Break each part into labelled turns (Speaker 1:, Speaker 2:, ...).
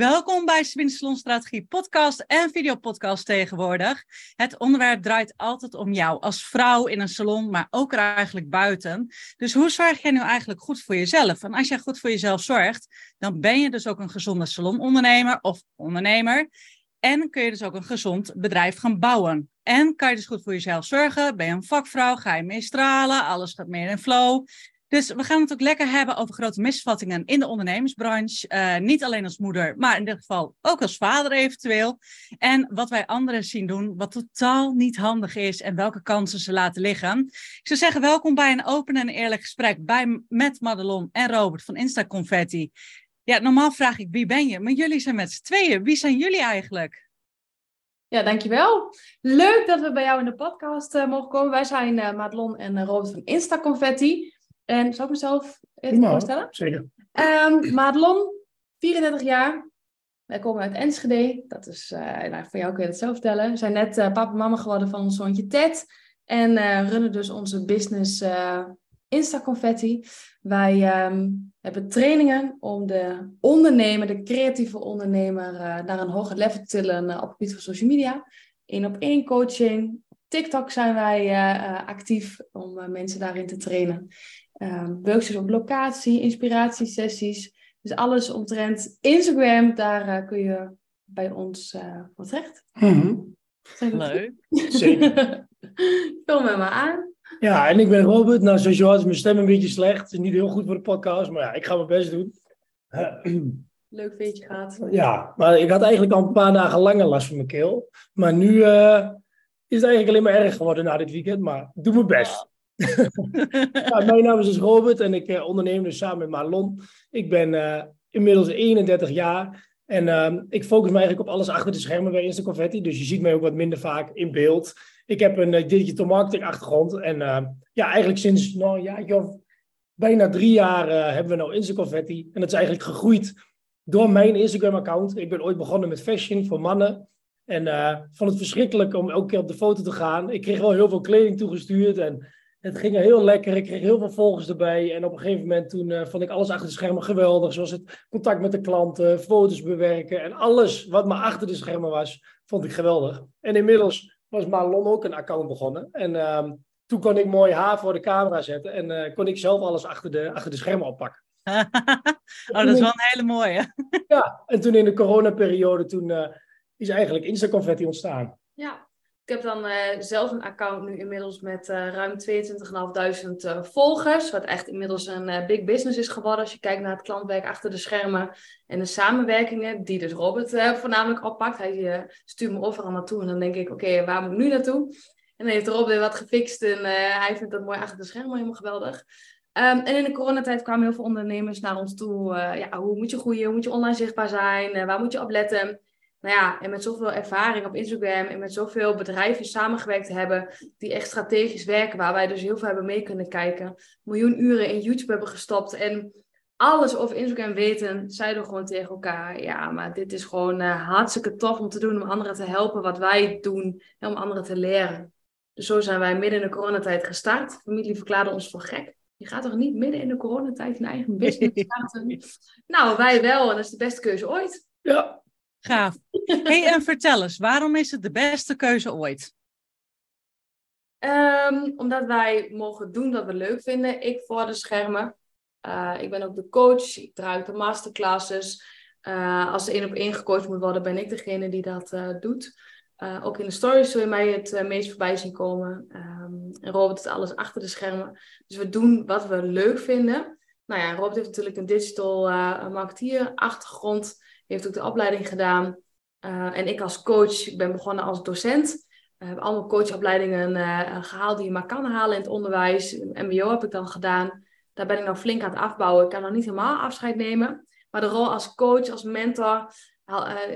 Speaker 1: Welkom bij Sabine Salon Strategie podcast en videopodcast tegenwoordig. Het onderwerp draait altijd om jou als vrouw in een salon, maar ook er eigenlijk buiten. Dus hoe zorg jij nu eigenlijk goed voor jezelf? En als jij goed voor jezelf zorgt, dan ben je dus ook een gezonde salonondernemer of ondernemer. En kun je dus ook een gezond bedrijf gaan bouwen. En kan je dus goed voor jezelf zorgen? Ben je een vakvrouw? Ga je mee stralen? Alles gaat meer in flow. Dus we gaan het ook lekker hebben over grote misvattingen in de ondernemersbranche. Uh, niet alleen als moeder, maar in dit geval ook als vader eventueel. En wat wij anderen zien doen, wat totaal niet handig is en welke kansen ze laten liggen. Ik zou zeggen, welkom bij een open en eerlijk gesprek bij, met Madelon en Robert van Insta Confetti. Ja, normaal vraag ik wie ben je, maar jullie zijn met z'n tweeën. Wie zijn jullie eigenlijk?
Speaker 2: Ja, dankjewel. Leuk dat we bij jou in de podcast uh, mogen komen. Wij zijn uh, Madelon en Robert van Insta Confetti. En zou ik mezelf even voorstellen?
Speaker 3: Zeker.
Speaker 2: Um, Madelon, 34 jaar. Wij komen uit Enschede. Dat is, uh, nou, voor jou kun je het zelf vertellen. We zijn net uh, papa en mama geworden van ons zoontje Ted. En uh, runnen dus onze business Insta Confetti. Wij um, hebben trainingen om de ondernemer, de creatieve ondernemer, naar een hoger level te tillen op het gebied van social media. Eén op één coaching. TikTok zijn wij actief om mensen daarin te trainen workshops op locatie, inspiratiesessies. Dus alles omtrent Instagram, daar uh, kun je bij ons uh, voor terecht.
Speaker 1: Mm Leuk.
Speaker 3: Zeker.
Speaker 2: Vul me maar aan.
Speaker 3: Ja, en ik ben Robert. Nou, zoals je hoort is mijn stem een beetje slecht. Het is niet heel goed voor de podcast, maar ja, ik ga mijn best doen.
Speaker 2: Leuk weetje gehad.
Speaker 3: Ja, maar ik had eigenlijk al een paar dagen langer last van mijn keel. Maar nu uh, is het eigenlijk alleen maar erg geworden na dit weekend. Maar ik doe mijn best. mijn naam is dus Robert en ik uh, onderneem dus samen met Marlon. Ik ben uh, inmiddels 31 jaar en uh, ik focus me eigenlijk op alles achter de schermen bij Instaconfetti. Dus je ziet mij ook wat minder vaak in beeld. Ik heb een uh, digital marketing achtergrond en ja, eigenlijk sinds nou, joh, bijna drie jaar hebben we nou Instaconfetti. En dat is eigenlijk gegroeid door mijn Instagram account. Ik ben ooit begonnen met fashion voor mannen. En vond het verschrikkelijk om elke keer op de foto te gaan. Ik kreeg wel heel veel kleding toegestuurd en het ging heel lekker. Ik kreeg heel veel volgers erbij. En op een gegeven moment toen uh, vond ik alles achter de schermen geweldig. Zoals het contact met de klanten, foto's bewerken. En alles wat maar achter de schermen was, vond ik geweldig. En inmiddels was Marlon ook een account begonnen. En uh, toen kon ik mooi haar voor de camera zetten. En uh, kon ik zelf alles achter de, achter de schermen oppakken.
Speaker 1: oh, dat is wel een hele mooie.
Speaker 3: ja, en toen in de coronaperiode, toen uh, is eigenlijk Instaconfetti ontstaan.
Speaker 2: Ja, ik heb dan uh, zelf een account nu inmiddels met uh, ruim 22.500 uh, volgers. Wat echt inmiddels een big business is geworden als je kijkt naar het klantwerk achter de schermen. En de samenwerkingen die dus Robert voornamelijk oppakt. Hij stuurt me overal naartoe en dan denk ik, oké, waar moet ik nu naartoe? En dan heeft Robert weer wat gefixt en hij vindt dat mooi achter de schermen helemaal geweldig. Um, en in de coronatijd kwamen heel veel ondernemers naar ons toe. ja, hoe moet je groeien? Hoe moet je online zichtbaar zijn? waar moet je op letten? Nou ja, en met zoveel ervaring op Instagram en met zoveel bedrijven samengewerkt hebben die echt strategisch werken, waar wij dus heel veel hebben mee kunnen kijken. Miljoen uren in YouTube hebben gestopt en alles over Instagram weten, zeiden we gewoon tegen elkaar, ja, maar dit is gewoon uh, hartstikke tof om te doen, om anderen te helpen wat wij doen en om anderen te leren. Dus zo zijn wij midden in de coronatijd gestart. Familie verklaarde ons voor gek. Je gaat toch niet midden in de coronatijd een eigen business starten? nou, wij wel en dat is de beste keuze ooit.
Speaker 3: Ja,
Speaker 1: Gaaf. Hey, en vertel eens, waarom is het de beste keuze ooit?
Speaker 2: Um, omdat wij mogen doen wat we leuk vinden. Ik voor de schermen. Uh, ik ben ook de coach. Ik draai de masterclasses. Uh, als er één op één gecoacht moet worden, ben ik degene die dat uh, doet. ook in de stories zul je mij het meest voorbij zien komen. Um, en Robert is alles achter de schermen. Dus we doen wat we leuk vinden. Nou ja, Robert heeft natuurlijk een digital marketeer achtergrond heeft ook de opleiding gedaan. Uh, en ik als coach, ik ben begonnen als docent. Ik heb allemaal coachopleidingen uh, gehaald die je maar kan halen in het onderwijs. MBO heb ik dan gedaan. Daar ben ik nou flink aan het afbouwen. Ik kan nog niet helemaal afscheid nemen. Maar de rol als coach, als mentor,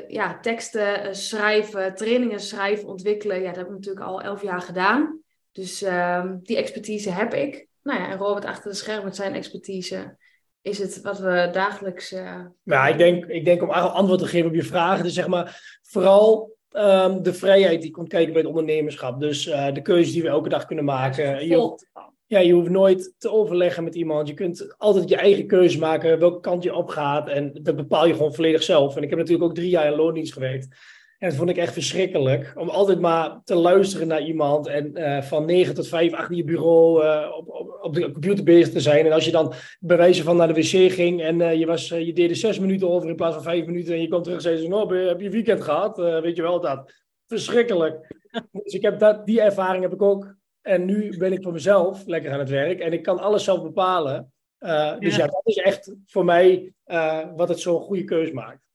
Speaker 2: ja, teksten schrijven, trainingen schrijven, ontwikkelen. Ja, dat heb ik natuurlijk al elf jaar gedaan. Dus ehm, die expertise heb ik. Nou ja, en Robert achter de schermen met zijn expertise is het wat we dagelijks. Uh...
Speaker 3: Ja, ik denk, ik denk om antwoord te geven op je vragen, dus zeg maar vooral um, de vrijheid die komt kijken bij het ondernemerschap. Dus uh, de keuzes die we elke dag kunnen maken. Je, ja, je hoeft nooit te overleggen met iemand. Je kunt altijd je eigen keuze maken, welke kant je op gaat. En dat bepaal je gewoon volledig zelf. En ik heb natuurlijk ook drie jaar in loondienst gewerkt. En dat vond ik echt verschrikkelijk. Om altijd maar te luisteren naar iemand. En uh, van 9 tot 5 achter je bureau uh, op, op, op, de computer bezig te zijn. En als je dan bij wijze van naar de wc ging. En uh, je, was, je deed er 6 minuten over in plaats van 5 minuten. En je kwam terug en zei: ze, oh, Heb je weekend gehad? weet je wel dat? Verschrikkelijk. dus ik heb dat, die ervaring heb ik ook. En nu ben ik voor mezelf lekker aan het werk. En ik kan alles zelf bepalen. dus ja. ja. dat is echt voor mij wat het zo'n goede keus maakt.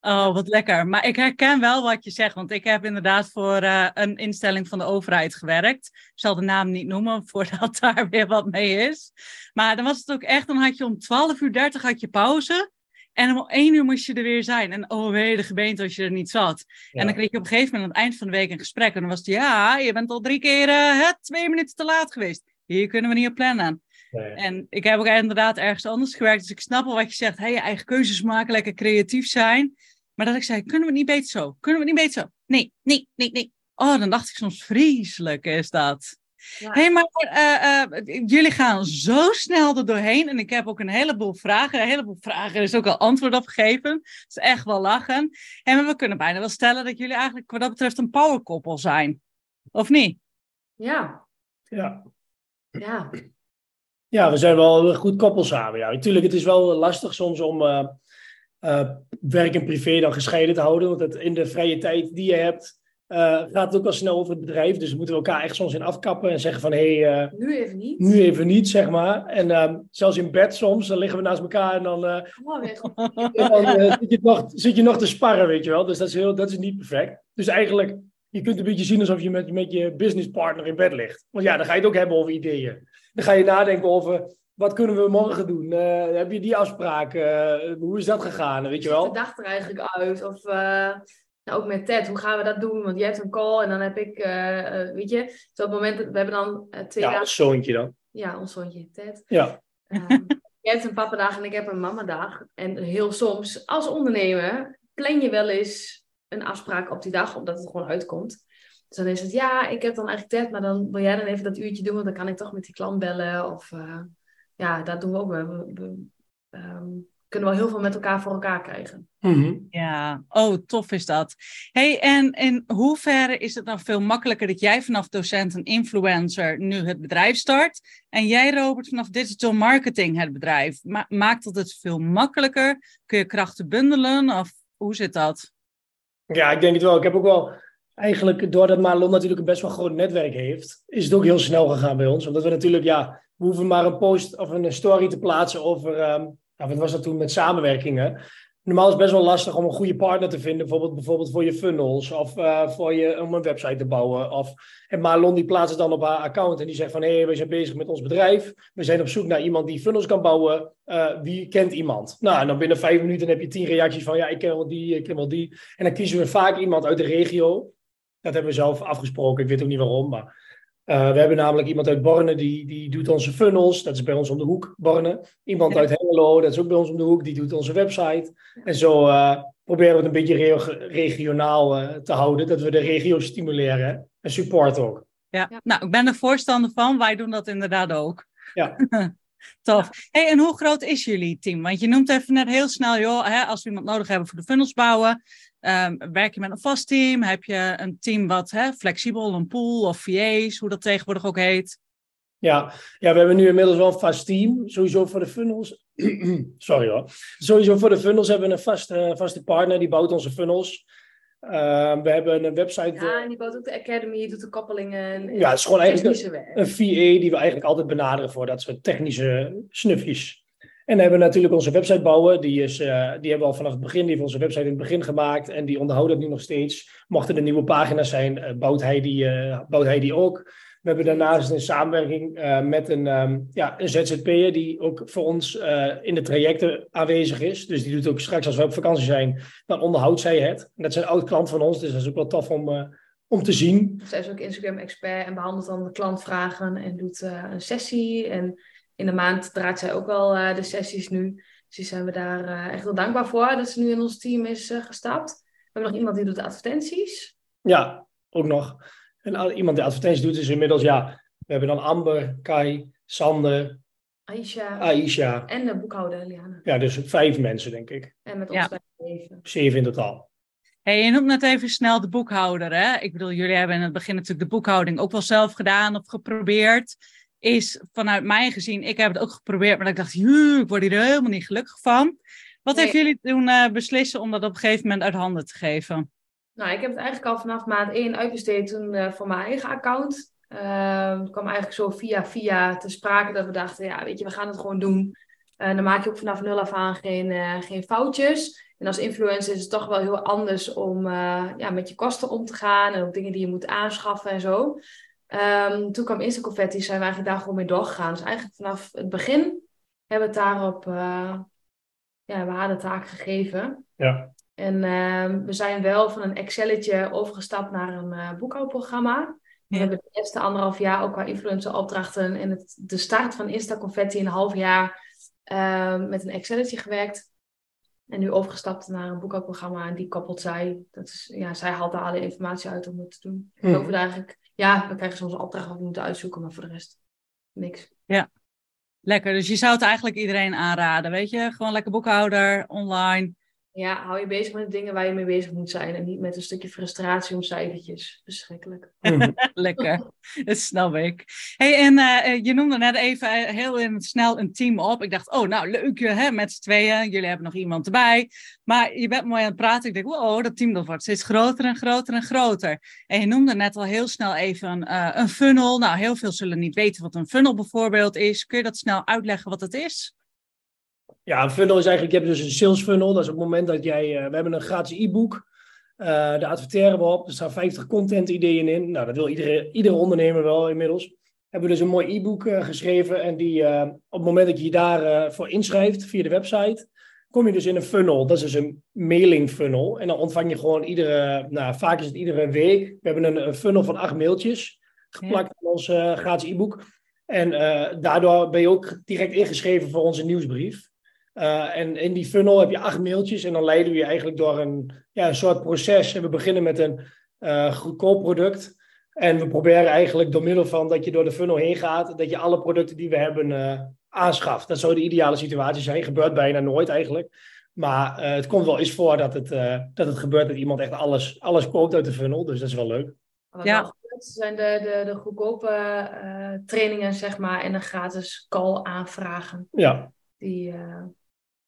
Speaker 1: Oh, wat lekker. Maar ik herken wel wat je zegt, want ik heb inderdaad voor uh, een instelling van de overheid gewerkt. Ik zal de naam niet noemen, voordat daar weer wat mee is. Maar dan was het ook echt, dan had je om 12 uur 30 had je pauze. En om 1 uur moest je er weer zijn. En oh de gemeente als je er niet zat. Ja. En dan kreeg je op een gegeven moment aan het eind van de week een gesprek. En dan was het, ja, je bent al drie keer uh, twee minuten te laat geweest. Hier kunnen we niet op plannen. Nee. En ik heb ook inderdaad ergens anders gewerkt. Dus ik snap wel wat je zegt. Hey, je eigen keuzes maken, lekker creatief zijn. Maar dat ik zei, kunnen we het niet beter zo? Kunnen we het niet beter zo? Nee, nee, nee, nee. Oh, dan dacht ik soms, vreselijk is dat. Ja. hey, maar uh, uh, jullie gaan zo snel er doorheen. En ik heb ook een heleboel vragen. Een heleboel vragen. Er is ook al antwoord op gegeven. Het is echt wel lachen. En we kunnen bijna wel stellen dat jullie eigenlijk wat dat betreft een powerkoppel zijn. Of niet?
Speaker 2: Ja.
Speaker 3: Ja.
Speaker 2: Ja.
Speaker 3: Ja, we zijn wel een goed koppel samen. Ja, natuurlijk, het is wel lastig soms om uh, werk en privé dan gescheiden te houden. Want het, in de vrije tijd die je hebt, uh, gaat het ook wel snel over het bedrijf. Dus we moeten elkaar echt soms in afkappen en zeggen van... hé, hey,
Speaker 2: nu even niet.
Speaker 3: Nu even niet, zeg maar. En zelfs in bed soms, dan liggen we naast elkaar en dan...
Speaker 2: Oh,
Speaker 3: dan zit, je nog, zit je nog te sparren, weet je wel. Dus dat is, heel, dat is niet perfect. Dus eigenlijk, je kunt een beetje zien alsof je met, met je businesspartner in bed ligt. Want ja, dan ga je het ook hebben over ideeën. Dan ga je nadenken over wat kunnen we morgen doen? Uh, heb je die afspraak? Uh, hoe is dat gegaan? Weet je wel?
Speaker 2: de dag er eigenlijk uit? Of uh, nou, ook met Ted, hoe gaan we dat doen? Want je hebt een call en dan heb ik, weet je, zo op het moment, we hebben dan twee
Speaker 3: ja, dagen. ons zoontje dan.
Speaker 2: Ja, ons zoontje Ted.
Speaker 3: Ja.
Speaker 2: Um, je hebt een pappadag en ik heb een mamadag. En heel soms, als ondernemer, plan je wel eens een afspraak op die dag, omdat het gewoon uitkomt. Dus dan is het, ja, ik heb dan eigenlijk Ted, maar dan wil jij dan even dat uurtje doen, want dan kan ik toch met die klant bellen. Of ja, dat doen we ook. We, we um, kunnen wel heel veel met elkaar voor elkaar krijgen.
Speaker 3: Mm-hmm.
Speaker 1: Ja, oh, tof is dat. Hey, en in hoeverre is het dan veel makkelijker dat jij vanaf docent en influencer nu het bedrijf start en jij, Robert, vanaf digital marketing het bedrijf? Ma maakt dat het veel makkelijker? Kun je krachten bundelen of hoe zit dat?
Speaker 3: Ja, ik denk het wel. Ik heb ook wel eigenlijk, doordat Marlon natuurlijk een best wel groot netwerk heeft, is het ook heel snel gegaan bij ons. Omdat we natuurlijk, ja, we hoeven maar een post of een story te plaatsen over, um, wat was dat toen met samenwerkingen. Normaal is het best wel lastig om een goede partner te vinden, bijvoorbeeld, bijvoorbeeld voor je funnels of uh, voor je, om een website te bouwen. Of, en Marlon die plaatst het dan op haar account en die zegt van hé, hey, we zijn bezig met ons bedrijf. We zijn op zoek naar iemand die funnels kan bouwen. Uh, wie kent iemand? Nou, en dan binnen vijf minuten heb je tien reacties van ja, ik ken wel die, ik ken wel die. En dan kiezen we vaak iemand uit de regio. Dat hebben we zelf afgesproken, ik weet ook niet waarom, maar uh, we hebben namelijk iemand uit Borne, die, die doet onze funnels. Dat is bij ons om de hoek, Borne. Iemand uit Hengelo, dat is ook bij ons om de hoek, die doet onze website. En zo uh, proberen we het een beetje regionaal uh, te houden, dat we de regio stimuleren en support ook.
Speaker 1: Ja. ja, nou, ik ben er voorstander van. Wij doen dat inderdaad ook.
Speaker 3: Ja.
Speaker 1: Tof. Hey, en hoe groot is jullie team? Want je noemt even net heel snel, joh, hè, als we iemand nodig hebben voor de funnels bouwen, um, werk je met een vast team? Heb je een team wat hè, flexibel, een pool of VA's, hoe dat tegenwoordig ook heet?
Speaker 3: Ja, ja, we hebben nu inmiddels wel een vast team. Sowieso voor de funnels. Sorry hoor. Sowieso voor de funnels hebben we een vaste, vaste partner die bouwt onze funnels. Uh, we hebben een website.
Speaker 2: Ja, en die bouwt ook de Academy, doet de koppelingen.
Speaker 3: Ja, het is gewoon eigenlijk een, een VA die we eigenlijk altijd benaderen voor dat soort technische snufjes. En dan hebben we natuurlijk onze website bouwen. Die, is, uh, die hebben we al vanaf het begin, die heeft onze website in het begin gemaakt. En die onderhouden het nu nog steeds. Mochten er nieuwe pagina's zijn, uh, bouwt, hij die, uh, bouwt hij die ook. We hebben daarnaast een samenwerking met een, um, ja, een ZZP'er die ook voor ons in de trajecten aanwezig is. Dus die doet ook straks als we op vakantie zijn, dan onderhoudt zij het. En dat is een oud klant van ons, dus dat is ook wel tof om, om te zien.
Speaker 2: Zij is ook Instagram-expert en behandelt dan de klantvragen en doet een sessie. En in de maand draait zij ook wel uh, de sessies nu. Dus die zijn we daar uh, echt wel dankbaar voor dat ze nu in ons team is uh, gestapt. We hebben nog iemand die doet de advertenties.
Speaker 3: Ja, ook nog. En iemand die advertenties doet is inmiddels, ja, we hebben dan Amber, Kai, Sander,
Speaker 2: Aisha
Speaker 3: Aisha.
Speaker 2: en de boekhouder Liana.
Speaker 3: Ja, dus vijf mensen, denk ik.
Speaker 2: En met ons
Speaker 1: Ja.
Speaker 2: leven.
Speaker 3: Zeven in totaal.
Speaker 1: Hey, je noemt net even snel de boekhouder. Hè? Ik bedoel, jullie hebben in het begin natuurlijk de boekhouding ook wel zelf gedaan of geprobeerd. Is vanuit mij gezien, ik heb het ook geprobeerd, maar ik dacht, "Joe, ik word hier helemaal niet gelukkig van. Wat
Speaker 2: Nee.
Speaker 1: heeft jullie toen eh, beslissen om dat op een gegeven moment uit handen te geven?
Speaker 2: Nou, ik heb het eigenlijk al vanaf maand 1 uitbesteed toen voor mijn eigen account. Het kwam eigenlijk zo via via te sprake dat we dachten, ja, weet je, we gaan het gewoon doen. En dan maak je ook vanaf nul af aan geen, geen foutjes. En als influencer is het toch wel heel anders om ja, met je kosten om te gaan en ook dingen die je moet aanschaffen en zo. Ehm, toen kwam Instaconfetti, zijn we eigenlijk daar gewoon mee doorgegaan. Dus eigenlijk vanaf het begin hebben we het daarop uh, ja, we hadden taak gegeven.
Speaker 3: Ja.
Speaker 2: En uh, we zijn wel van een Excelletje overgestapt naar een uh, boekhoudprogramma.
Speaker 1: Ja.
Speaker 2: We hebben de eerste anderhalf jaar ook qua influencer opdrachten en het, de start van Insta Confetti in een half jaar uh, met een Excelletje gewerkt. En nu overgestapt naar een boekhoudprogramma en die koppelt zij. Dat is, ja, zij haalt daar alle informatie uit om het te doen.
Speaker 3: Hmm.
Speaker 2: Over eigenlijk, ja, we krijgen soms een opdracht wat we moeten uitzoeken, maar voor de rest niks.
Speaker 1: Ja, lekker. Dus je zou het eigenlijk iedereen aanraden, weet je? Gewoon lekker boekhouder, online.
Speaker 2: Ja, hou je bezig met de dingen waar je mee bezig moet zijn. En niet met een stukje frustratie om cijfertjes. Verschrikkelijk.
Speaker 3: Mhm.
Speaker 1: lekker, dat snap ik. Hey, en uh, je noemde net even heel in het snel een team op. Ik dacht, oh nou leuk hè, met z'n tweeën. Jullie hebben nog iemand erbij. Maar je bent mooi aan het praten. Ik denk, wow, dat team dat wordt steeds groter en groter en groter. En je noemde net al heel snel even uh, een funnel. Nou, heel veel zullen niet weten wat een funnel bijvoorbeeld is. Kun je dat snel uitleggen wat het is?
Speaker 3: Ja, een funnel is eigenlijk, je hebt dus een sales funnel. Dat is op het moment dat jij, uh, we hebben een gratis e-book. Uh, daar adverteren we op. Er staan 50 content ideeën in. Nou, dat wil iedere, iedere ondernemer wel inmiddels. Hebben we dus een mooi e-book uh, geschreven. En die, uh, op het moment dat je je daarvoor voor inschrijft via de website, kom je dus in een funnel. Dat is dus een mailing funnel. En dan ontvang je gewoon iedere, nou, vaak is het iedere week. We hebben een, een funnel van acht mailtjes geplakt ja. in ons gratis e-book. En daardoor ben je ook direct ingeschreven voor onze nieuwsbrief. Uh, en in die funnel heb je acht mailtjes en dan leiden we je eigenlijk door een, ja, een soort proces. En we beginnen met een uh, goedkoop product. En we proberen eigenlijk door middel van dat je door de funnel heen gaat, dat je alle producten die we hebben uh, aanschaft. Dat zou de ideale situatie zijn. Gebeurt bijna nooit eigenlijk. Maar het komt wel eens voor dat het, dat het gebeurt dat iemand echt alles, alles koopt uit de funnel. Dus dat is wel leuk.
Speaker 2: Wat ja. gebeurt, zijn de, de, de goedkope trainingen, zeg maar, en een gratis call aanvragen.
Speaker 3: Ja.
Speaker 2: Die,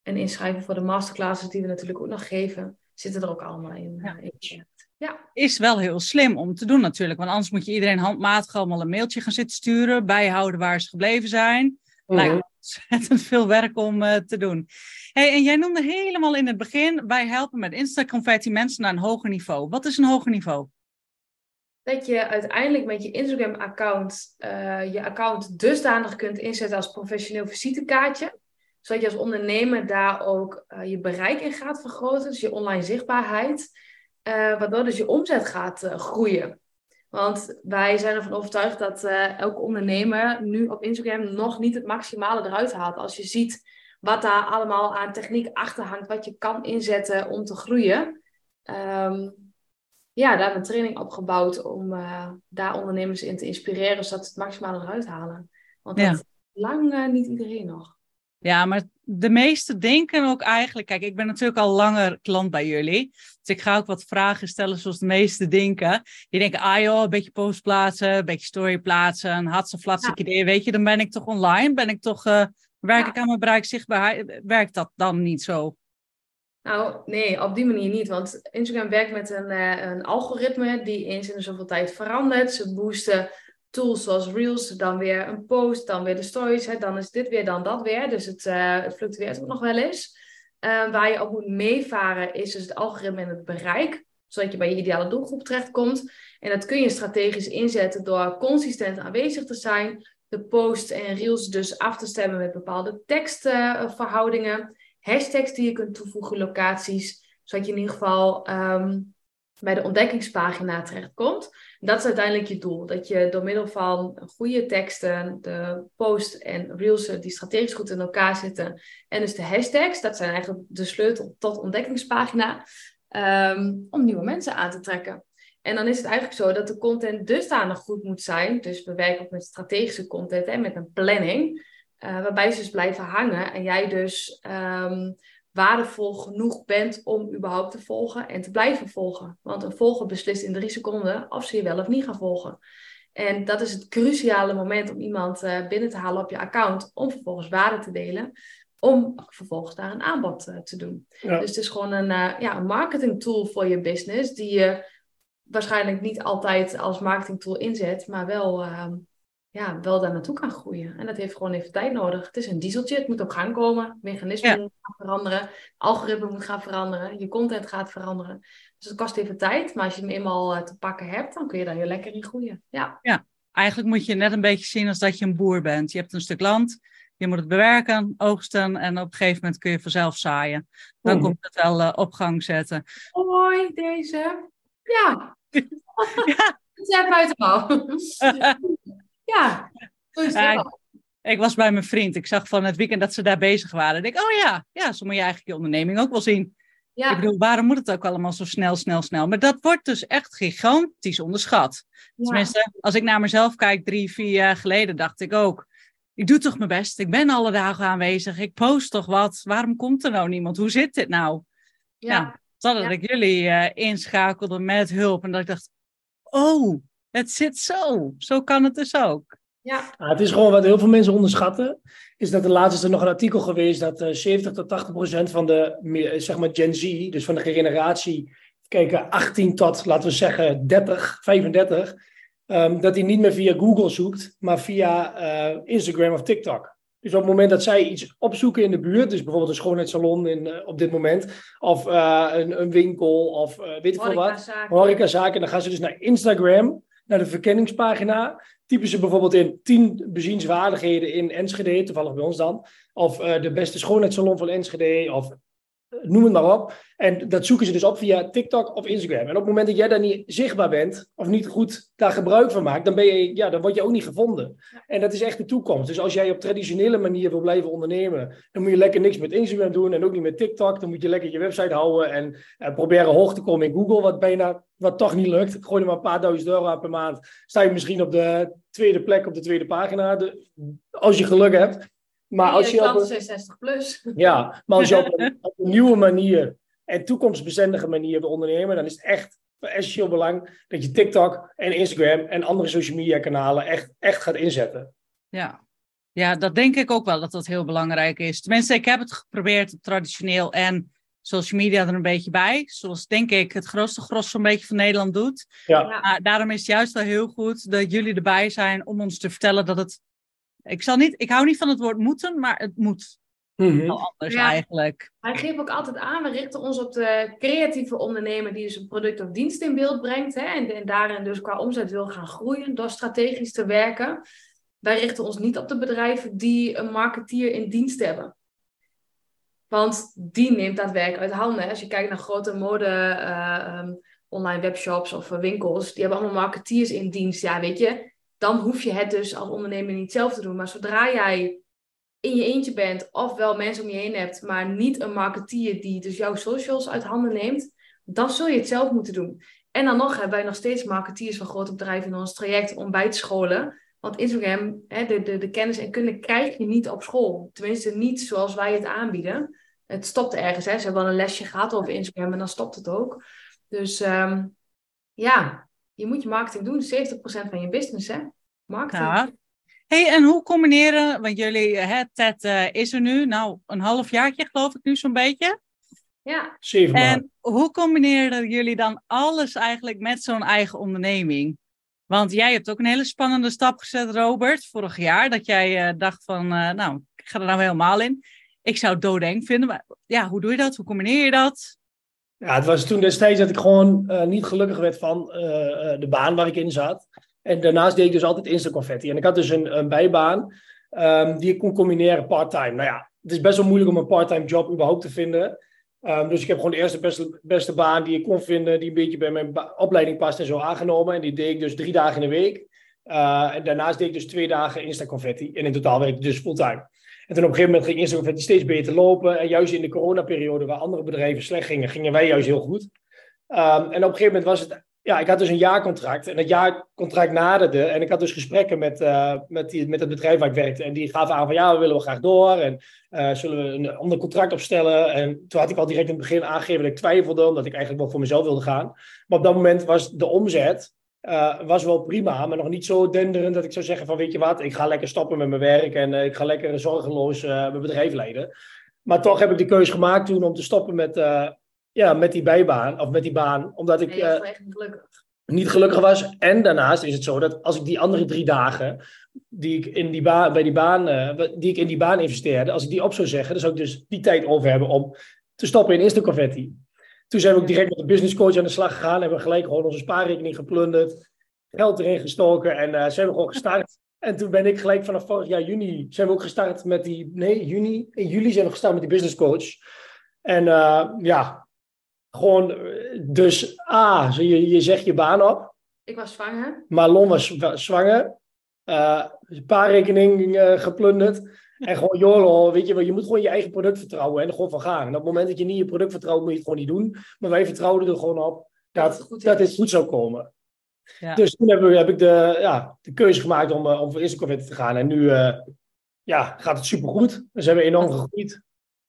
Speaker 2: en inschrijven voor de masterclasses die we natuurlijk ook nog geven, zitten er ook allemaal in.
Speaker 1: Ja.
Speaker 2: in ja.
Speaker 1: Is wel heel slim om te doen natuurlijk, want anders moet je iedereen handmatig allemaal een mailtje gaan zitten sturen, bijhouden waar ze gebleven zijn. -hmm. Lijkt ontzettend veel werk om uh, te doen. Hey, en jij noemde helemaal in het begin, wij helpen met Instaconfetti mensen naar een hoger niveau. Wat is een hoger niveau?
Speaker 2: Dat je uiteindelijk met je Instagram-account uh, je account dusdanig kunt inzetten als professioneel visitekaartje zodat je als ondernemer daar ook uh, je bereik in gaat vergroten, dus je online zichtbaarheid, uh, waardoor dus je omzet gaat uh, groeien. Want wij zijn ervan overtuigd dat elke ondernemer nu op Instagram nog niet het maximale eruit haalt. Als je ziet wat daar allemaal aan techniek achter hangt, wat je kan inzetten om te groeien. Um, ja, daar een training opgebouwd om daar ondernemers in te inspireren, zodat ze het maximale eruit halen. Want dat ja. lang niet iedereen nog.
Speaker 1: Ja, maar de meesten denken ook eigenlijk... Kijk, ik ben natuurlijk al langer klant bij jullie. Dus ik ga ook wat vragen stellen zoals de meesten denken. Die denken, ah joh, een beetje post plaatsen, een beetje story plaatsen, een hatse flatse ja. idee. Weet je, dan ben ik toch online? Ben ik toch... Uh, werk ja. ik aan mijn bereik zichtbaarheid? Werkt dat dan niet zo?
Speaker 2: Nou, nee, op die manier niet. Want Instagram werkt met een, uh, een algoritme die eens in de zoveel tijd verandert. Ze boosten tools zoals Reels, dan weer een post, dan weer de stories, dan is dit weer, dan dat weer. Dus het, het fluctueert ook nog wel eens. Uh, waar je op moet meevaren is dus het algoritme en het bereik, zodat je bij je ideale doelgroep terechtkomt. En dat kun je strategisch inzetten door consistent aanwezig te zijn, de post en Reels dus af te stemmen met bepaalde tekstverhoudingen, hashtags die je kunt toevoegen, locaties, zodat je in ieder geval um, bij de ontdekkingspagina terechtkomt. Dat is uiteindelijk je doel. Dat je door middel van goede teksten, de post en reels die strategisch goed in elkaar zitten. En dus de hashtags, dat zijn eigenlijk de sleutel tot ontdekkingspagina. Um, om nieuwe mensen aan te trekken. En dan is het eigenlijk zo dat de content dusdanig goed moet zijn. Dus we werken met strategische content en met een planning. Uh, waarbij ze dus blijven hangen en jij dus um, waardevol genoeg bent om überhaupt te volgen en te blijven volgen. Want een volger beslist in drie seconden of ze je wel of niet gaan volgen. En dat is het cruciale moment om iemand uh, binnen te halen op je account om vervolgens waarde te delen om vervolgens daar een aanbod uh, te doen. Dus het is gewoon een, uh, ja, een marketing tool voor je business, die je waarschijnlijk niet altijd als marketing tool inzet, maar wel, uh, ja, wel daar naartoe kan groeien. En dat heeft gewoon even tijd nodig. Het is een dieseltje, het moet op gang komen, mechanismen ja. gaan veranderen, algoritme moet gaan veranderen, je content gaat veranderen. Dus het kost even tijd, maar als je hem eenmaal eh, te pakken hebt, dan kun je daar heel lekker in groeien. Ja.
Speaker 1: ja, eigenlijk moet je net een beetje zien als dat je een boer bent. Je hebt een stuk land, je moet het bewerken, oogsten en op een gegeven moment kun je vanzelf zaaien. Dan
Speaker 2: Oh.
Speaker 1: komt het wel eh, op gang zetten.
Speaker 2: Hoi, deze. Ja,
Speaker 1: ja,
Speaker 2: het is ja, zo is het
Speaker 1: Ja,
Speaker 2: wel.
Speaker 1: ik was bij mijn vriend. Ik zag van het weekend dat ze daar bezig waren. Ik denk, oh ja, ja, zo moet je eigenlijk je onderneming ook wel zien.
Speaker 2: Ja.
Speaker 1: Ik bedoel, waarom moet het ook allemaal zo snel, snel, snel? Maar dat wordt dus echt gigantisch onderschat.
Speaker 2: Ja.
Speaker 1: Tenminste, als ik naar mezelf kijk, drie, vier jaar geleden, dacht ik ook. Ik doe toch mijn best. Ik ben alle dagen aanwezig. Ik post toch wat. Waarom komt er nou niemand? Hoe zit dit nou?
Speaker 2: Ja.
Speaker 1: Totdat ik jullie eh, inschakelde met hulp. En dat ik dacht, oh, het zit zo. Zo kan het dus ook.
Speaker 2: Ja.
Speaker 3: Ja, het is gewoon wat heel veel mensen onderschatten. Is dat er laatst is er nog een artikel geweest dat eh 70 tot 80 procent van de meer, zeg maar Gen Z, dus van de generatie, kijken 18 tot laten we zeggen 30, 35, ehm, dat die niet meer via Google zoekt, maar via eh, Instagram of TikTok. Dus op het moment dat zij iets opzoeken in de buurt, dus bijvoorbeeld een schoonheidssalon in, eh, op dit moment, of eh, een, een winkel, of eh, weet ik veel wat,
Speaker 2: Horecazaken.
Speaker 3: horecazaken. Dan gaan ze dus naar Instagram, naar de verkenningspagina. Typen ze bijvoorbeeld in 10 bezienswaardigheden in Enschede, toevallig bij ons dan. Of eh, de beste schoonheidssalon van Enschede, of noem het maar op. En dat zoeken ze dus op via TikTok of Instagram. En op het moment dat jij daar niet zichtbaar bent, of niet goed daar gebruik van maakt, dan, ben je, ja, dan word je ook niet gevonden. En dat is echt de toekomst. Dus als jij op traditionele manier wil blijven ondernemen, dan moet je lekker niks met Instagram doen en ook niet met TikTok. Dan moet je lekker je website houden en proberen hoog te komen in Google, wat bijna, wat toch niet lukt. Gooi er maar een paar duizend euro per maand. Sta je misschien op de tweede plek op de tweede pagina, de- als je geluk hebt. Maar als je op een,
Speaker 2: zijn 60 plus.
Speaker 3: ja, maar als je op een, op een nieuwe manier en toekomstbestendige manier wil ondernemen, dan is het echt van essentieel belang dat je TikTok en Instagram en andere social media kanalen echt, echt gaat inzetten.
Speaker 1: Ja. ja, dat denk ik ook wel dat dat heel belangrijk is. Tenminste, ik heb het geprobeerd traditioneel en social media er een beetje bij. Zoals denk ik het grootste gros zo'n beetje van Nederland doet.
Speaker 3: Ja,
Speaker 2: Ja.
Speaker 1: Maar daarom is het juist wel heel goed dat jullie erbij zijn om ons te vertellen dat het. Ik, zal niet, ik hou niet van het woord moeten, maar het moet
Speaker 3: Mhm.
Speaker 1: wel anders
Speaker 2: Ja.
Speaker 1: eigenlijk.
Speaker 2: Wij geven ook altijd aan, we richten ons op de creatieve ondernemer die dus een product of dienst in beeld brengt. Hè, en, en daarin dus qua omzet wil gaan groeien door strategisch te werken. Wij richten ons niet op de bedrijven die een marketeer in dienst hebben. Want die neemt dat werk uit handen. Als je kijkt naar grote mode, eh, ehm, online webshops of winkels, die hebben allemaal marketeers in dienst. Ja, weet je, dan hoef je het dus als ondernemer niet zelf te doen. Maar zodra jij in je eentje bent, of wel mensen om je heen hebt, maar niet een marketeer die dus jouw socials uit handen neemt, dan zul je het zelf moeten doen. En dan nog hebben wij nog steeds marketeers van grote bedrijven in ons traject om bij te scholen. Want Instagram, hè, de, de, de kennis en kunde krijg je niet op school. Tenminste, niet zoals wij het aanbieden. Het stopt ergens. Hè. Ze hebben wel een lesje gehad over Instagram en dan stopt het ook. Dus ehm, ja, je moet je marketing doen. 70% van je business, hè? Marketing.
Speaker 1: Ja. Hey, en hoe combineren, want jullie, hè, Ted eh, is er nu, nou een half jaartje geloof ik nu zo'n beetje.
Speaker 2: ja.
Speaker 3: Zeven maanden.
Speaker 1: En hoe combineren jullie dan alles eigenlijk met zo'n eigen onderneming? Want jij hebt ook een hele spannende stap gezet, Robert, vorig jaar. Dat jij eh, dacht van, eh, nou, ik ga er nou helemaal in. Ik zou het doodeng vinden, maar ja, hoe doe je dat? Hoe combineer je dat?
Speaker 3: Ja, het was toen destijds dat ik gewoon eh, niet gelukkig werd van eh, eh, de baan waar ik in zat. En daarnaast deed ik dus altijd Insta-confetti. En ik had dus een, een bijbaan ehm, die ik kon combineren part-time. Nou ja, het is best wel moeilijk om een part-time job überhaupt te vinden. Ehm, dus ik heb gewoon de eerste beste, beste baan die ik kon vinden, die een beetje bij mijn opleiding past en zo aangenomen. En die deed ik dus drie dagen in de week. En daarnaast deed ik dus twee dagen Insta-confetti. En in totaal werkte ik dus fulltime. En toen op een gegeven moment ging Insta-confetti steeds beter lopen. En juist in de coronaperiode, waar andere bedrijven slecht gingen, gingen wij juist heel goed. Ehm, en op een gegeven moment was het ja, ik had dus een jaarcontract. En dat jaarcontract naderde. En ik had dus gesprekken met, uh, met, die, met het bedrijf waar ik werkte. En die gaven aan van ja, we willen we graag door. En uh, zullen we een ander contract opstellen. En toen had ik al direct in het begin aangegeven dat ik twijfelde. Omdat ik eigenlijk wel voor mezelf wilde gaan. Maar op dat moment was de omzet uh, was wel prima. Maar nog niet zo denderend dat ik zou zeggen van weet je wat. Ik ga lekker stoppen met mijn werk. En ik ga lekker zorgeloos mijn bedrijf leiden. Maar toch heb ik de keuze gemaakt toen om te stoppen met ja, met die bijbaan, of met die baan, omdat ik
Speaker 2: gelukkig.
Speaker 3: niet gelukkig was. En daarnaast is het zo dat als ik die andere drie dagen, die ik in die baan, bij die baan, die ik in die baan investeerde, als ik die op zou zeggen, dan zou ik dus die tijd over hebben om te stoppen in Instaconfetti. Toen zijn we ook direct met de business coach aan de slag gegaan, hebben we gelijk gewoon onze spaarrekening geplunderd, geld erin gestoken en uh, zijn we gewoon gestart. En toen ben ik gelijk vanaf vorig jaar juni, zijn we ook gestart met die, nee, juni, in juli zijn we gestart met die business coach. En ja, gewoon, dus A, je, je zegt je baan op.
Speaker 2: Ik was zwanger.
Speaker 3: Marlon was zwanger. Uh, paarrekening uh, geplunderd. En gewoon, joh, weet je, je moet gewoon je eigen product vertrouwen en er gewoon van gaan. En op het moment dat je niet je product vertrouwt, moet je het gewoon niet doen. Maar wij vertrouwden er gewoon op dat, dat, het, dat het goed zou komen. Ja. Dus toen heb, heb ik de, ja, de keuze gemaakt om, uh, om voor Instagram te gaan. En nu ja, gaat het supergoed. We zijn enorm gegroeid.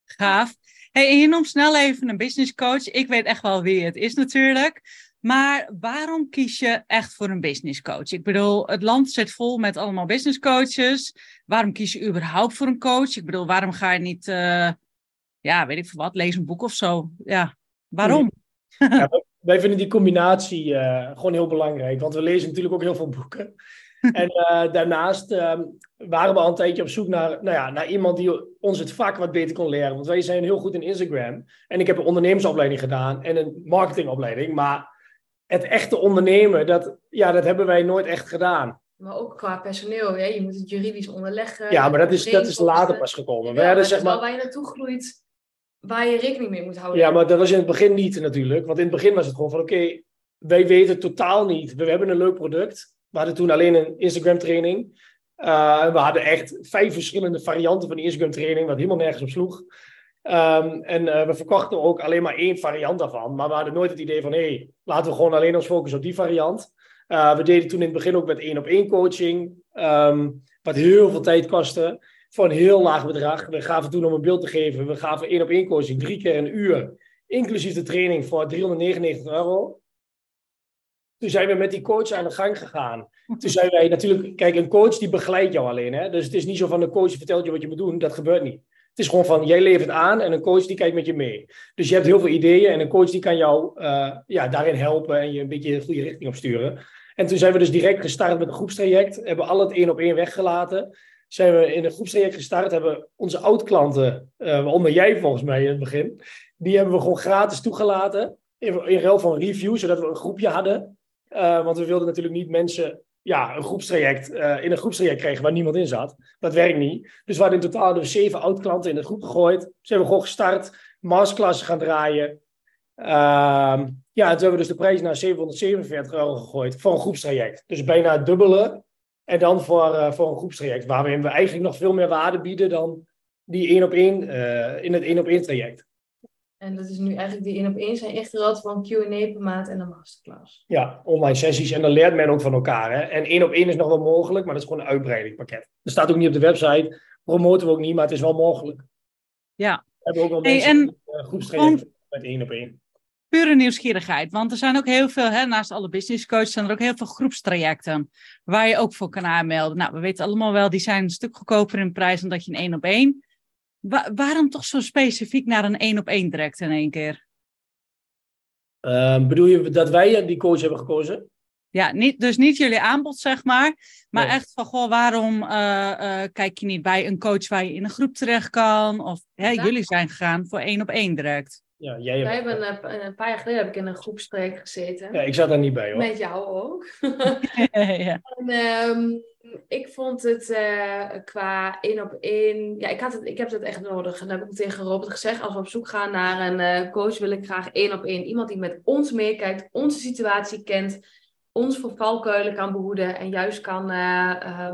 Speaker 1: Gaaf. Hey, en je noemt snel even een business coach. Ik weet echt wel wie het is natuurlijk. Maar waarom kies je echt voor een business coach? Ik bedoel, het land zit vol met allemaal business coaches. Waarom kies je überhaupt voor een coach? Ik bedoel, waarom ga je niet, uh, ja, weet ik veel wat, lezen een boek of zo? Ja, waarom?
Speaker 3: Ja, wij vinden die combinatie uh, gewoon heel belangrijk. Want we lezen natuurlijk ook heel veel boeken. en uh, daarnaast um, waren we al een tijdje op zoek naar, nou ja, naar iemand die ons het vak wat beter kon leren. Want wij zijn heel goed in Instagram. En ik heb een ondernemersopleiding gedaan en een marketingopleiding. Maar het echte ondernemen, dat, ja, dat hebben wij nooit echt gedaan.
Speaker 2: Maar ook qua personeel, hè? je moet het juridisch onderleggen.
Speaker 3: Ja, maar dat is, dat is later pas gekomen.
Speaker 2: Ja, dat zeg maar... waar je naartoe groeit, waar je rekening mee moet houden.
Speaker 3: Ja, maar dat was in het begin niet natuurlijk. Want in het begin was het gewoon van, oké, wij weten totaal niet. We hebben een leuk product. We hadden toen alleen een Instagram training. Uh, we hadden echt vijf verschillende varianten van Instagram training, wat helemaal nergens op sloeg. Um, en uh, we verkochten ook alleen maar één variant daarvan. Maar we hadden nooit het idee van, hé, hey, laten we gewoon alleen ons focussen op die variant. Uh, we deden toen in het begin ook met één op één coaching. Um, wat heel veel tijd kostte. Voor een heel laag bedrag. We gaven toen om een beeld te geven. We gaven één op één coaching drie keer een uur. Inclusief de training voor 399 euro. Toen zijn we met die coach aan de gang gegaan. Toen zijn wij natuurlijk, kijk, een coach die begeleidt jou alleen. Hè? Dus het is niet zo van een coach vertelt je wat je moet doen. Dat gebeurt niet. Het is gewoon van, jij levert aan en een coach die kijkt met je mee. Dus je hebt heel veel ideeën en een coach die kan jou uh, ja, daarin helpen en je een beetje de goede richting op sturen. En toen zijn we dus direct gestart met een groepstraject. Hebben al het één op één weggelaten. Zijn we in een groepstraject gestart. Hebben onze oud-klanten, uh, waaronder jij volgens mij in het begin, die hebben we gewoon gratis toegelaten. In, in ruil van review, zodat we een groepje hadden. Uh, want we wilden natuurlijk niet mensen ja, een groepstraject, uh, in een groepstraject kregen waar niemand in zat. Dat werkt niet. Dus we hadden in totaal dus zeven oud-klanten in de groep gegooid. Ze hebben gewoon gestart, masterclasses gaan draaien. Uh, ja, en toen hebben we dus de prijs naar 747 euro gegooid voor een groepstraject. Dus bijna het dubbele. En dan voor, uh, voor een groepstraject, waarin we eigenlijk nog veel meer waarde bieden dan die één op één in het één op één traject.
Speaker 2: En dat is nu eigenlijk die één op één zijn voor een Q&A per maand en een masterclass.
Speaker 3: Ja, online sessies en dan leert men ook van elkaar. Hè? En één op één is nog wel mogelijk, maar dat is gewoon een uitbreidingpakket. Dat staat ook niet op de website, promoten we ook niet, maar het is wel mogelijk.
Speaker 1: Ja.
Speaker 3: We hebben ook wel mensen hey, en, uh, groepstrajecten met één op één.
Speaker 1: Pure nieuwsgierigheid, want er zijn ook heel veel, hè, naast alle business coaches, zijn er ook heel veel groepstrajecten waar je ook voor kan aanmelden. Nou, we weten allemaal wel, die zijn een stuk goedkoper in prijs dan dat je een één op één waarom toch zo specifiek naar een één op één direct in één keer?
Speaker 3: Uh, bedoel je dat wij die coach hebben gekozen?
Speaker 1: Ja, niet, dus niet jullie aanbod, zeg maar. Maar echt van, goh, waarom uh, uh, kijk je niet bij een coach waar je in een groep terecht kan? Of hè, ja. jullie zijn gegaan voor één op één direct.
Speaker 3: Ja, jij
Speaker 2: Wij hebben een, een, paar jaar geleden heb ik in een groepsprek gezeten.
Speaker 3: Ja, ik zat daar niet bij hoor.
Speaker 2: Met jou ook.
Speaker 1: ja.
Speaker 2: En, um, ik vond het uh, qua één op één. Ja, ik, had het, ik heb het echt nodig. En dat heb ik tegen Robert gezegd. Als we op zoek gaan naar een uh, coach, wil ik graag één op één. Iemand die met ons meekijkt, onze situatie kent, ons voor valkuilen kan behoeden en juist kan uh,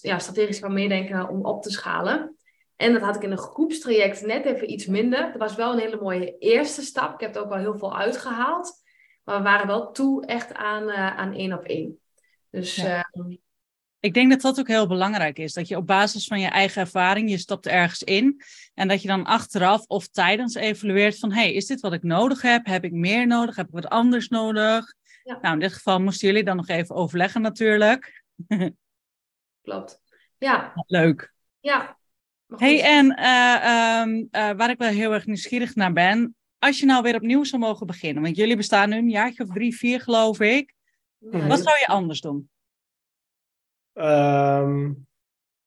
Speaker 2: ja, strategisch kan meedenken om op te schalen. En dat had ik in een groepstraject net even iets minder. Dat was wel een hele mooie eerste stap. Ik heb er ook wel heel veel uitgehaald. Maar we waren wel toe echt aan, aan één op één. Dus
Speaker 1: ja. uh, ik denk dat dat ook heel belangrijk is. Dat je op basis van je eigen ervaring, je stapt ergens in. En dat je dan achteraf of tijdens evalueert van... hey, is dit wat ik nodig heb? Heb ik meer nodig? Heb ik wat anders nodig? Ja. Nou, in dit geval moesten jullie dan nog even overleggen natuurlijk.
Speaker 2: Klopt. Ja.
Speaker 1: Leuk.
Speaker 2: Ja.
Speaker 1: Hey, en uh, um, uh, waar ik wel heel erg nieuwsgierig naar ben... Als je nou weer opnieuw zou mogen beginnen... want jullie bestaan nu een jaartje of drie, vier geloof ik... Nee. Wat zou je anders doen?
Speaker 3: Um,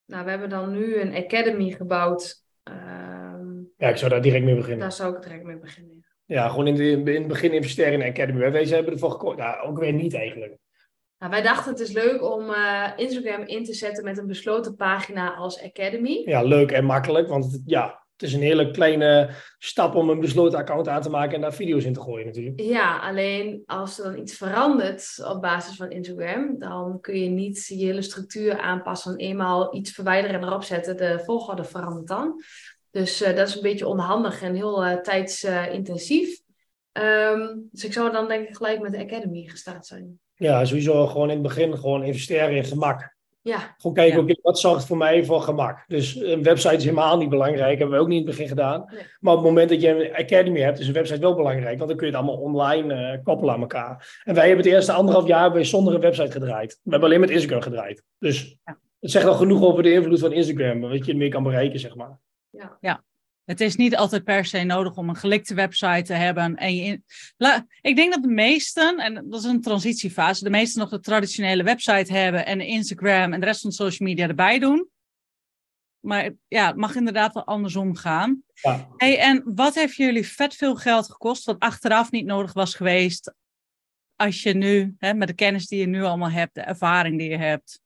Speaker 2: nou, we hebben dan nu een academy gebouwd. Um,
Speaker 3: ja, ik zou daar direct mee beginnen.
Speaker 2: Daar zou ik direct mee beginnen.
Speaker 3: Ja, gewoon in, de, in het begin investeren in de academy. Wij hebben ervoor gekozen. Nou, ook weer niet eigenlijk.
Speaker 2: Nou, wij dachten het is leuk om uh, Instagram in te zetten met een besloten pagina als academy.
Speaker 3: Ja, leuk en makkelijk. Want het, ja, het is een hele kleine stap om een besloten account aan te maken en daar video's in te gooien natuurlijk.
Speaker 2: Ja, alleen als er dan iets verandert op basis van Instagram, dan kun je niet je hele structuur aanpassen. Eenmaal iets verwijderen en erop zetten, de volgorde verandert dan. Dus uh, dat is een beetje onhandig en heel uh, tijdsintensief. Um, dus ik zou dan denk ik gelijk met de Academy gestart zijn.
Speaker 3: Ja, sowieso gewoon in het begin gewoon investeren in gemak.
Speaker 2: Ja.
Speaker 3: Gewoon kijken,
Speaker 2: ja.
Speaker 3: oké, wat zorgt voor mij voor gemak? Dus een website is helemaal niet belangrijk. Hebben we ook niet in het begin gedaan.
Speaker 2: Nee.
Speaker 3: Maar op het moment dat je een academy hebt, is een website wel belangrijk. Want dan kun je het allemaal online uh, koppelen aan elkaar. En wij hebben het eerste anderhalf jaar bij zonder een website gedraaid. We hebben alleen met Instagram gedraaid. Dus
Speaker 1: Ja.
Speaker 3: het zegt al genoeg over de invloed van Instagram. Wat je ermee kan bereiken, zeg maar.
Speaker 2: Ja.
Speaker 1: Het is niet altijd per se nodig om een gelikte website te hebben. En je in... La- Ik denk dat de meesten, en dat is een transitiefase, de meesten nog de traditionele website hebben en Instagram en de rest van de social media erbij doen. Maar ja, het mag inderdaad wel andersom gaan.
Speaker 3: Ja.
Speaker 1: Hey, en wat heeft jullie vet veel geld gekost, wat achteraf niet nodig was geweest, als je nu, hè, met de kennis die je nu allemaal hebt, de ervaring die je hebt?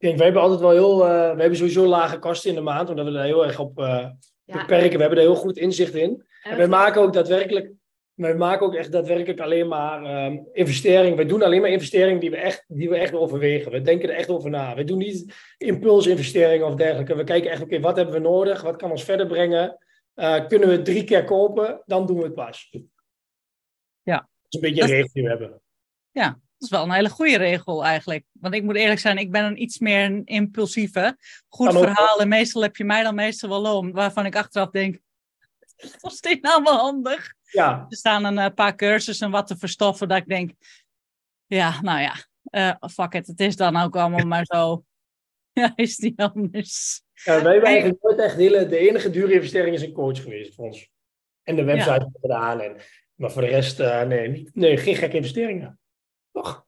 Speaker 3: Ik denk, wij hebben altijd wel heel... eh, we hebben sowieso lage kosten in de maand, omdat we daar heel erg op eh,
Speaker 2: Ja.
Speaker 3: beperken. We hebben er heel goed inzicht in.
Speaker 2: En
Speaker 3: En
Speaker 2: we
Speaker 3: wij maken ook daadwerkelijk, wij maken ook echt daadwerkelijk alleen maar ehm investeringen. Wij doen alleen maar investeringen die we, echt, die we echt overwegen. We denken er echt over na. We doen niet impulsinvesteringen of dergelijke. We kijken echt, oké, wat hebben we nodig? Wat kan ons verder brengen? Eh, kunnen we het drie keer kopen? Dan doen we het pas.
Speaker 1: Ja.
Speaker 3: Dat is een beetje een regel die we hebben.
Speaker 1: Dat is wel een hele goede regel eigenlijk. Want ik moet eerlijk zijn, ik ben een iets meer een impulsieve. Goed verhaal en meestal heb je mij dan meestal wel om. Waarvan ik achteraf denk, was dit nou wel handig?
Speaker 3: Ja,
Speaker 1: Er staan een eh, paar cursussen wat te verstoffen dat ik denk, ja, nou ja, eh, fuck it, het is dan ook allemaal maar zo. Ja, is niet anders.
Speaker 3: Ja, wij hebben eigenlijk nooit echt hele, de enige dure investering is een coach geweest voor ons. En de website gedaan. En, maar voor de rest, eh, nee, nee, geen gekke investeringen. Toch?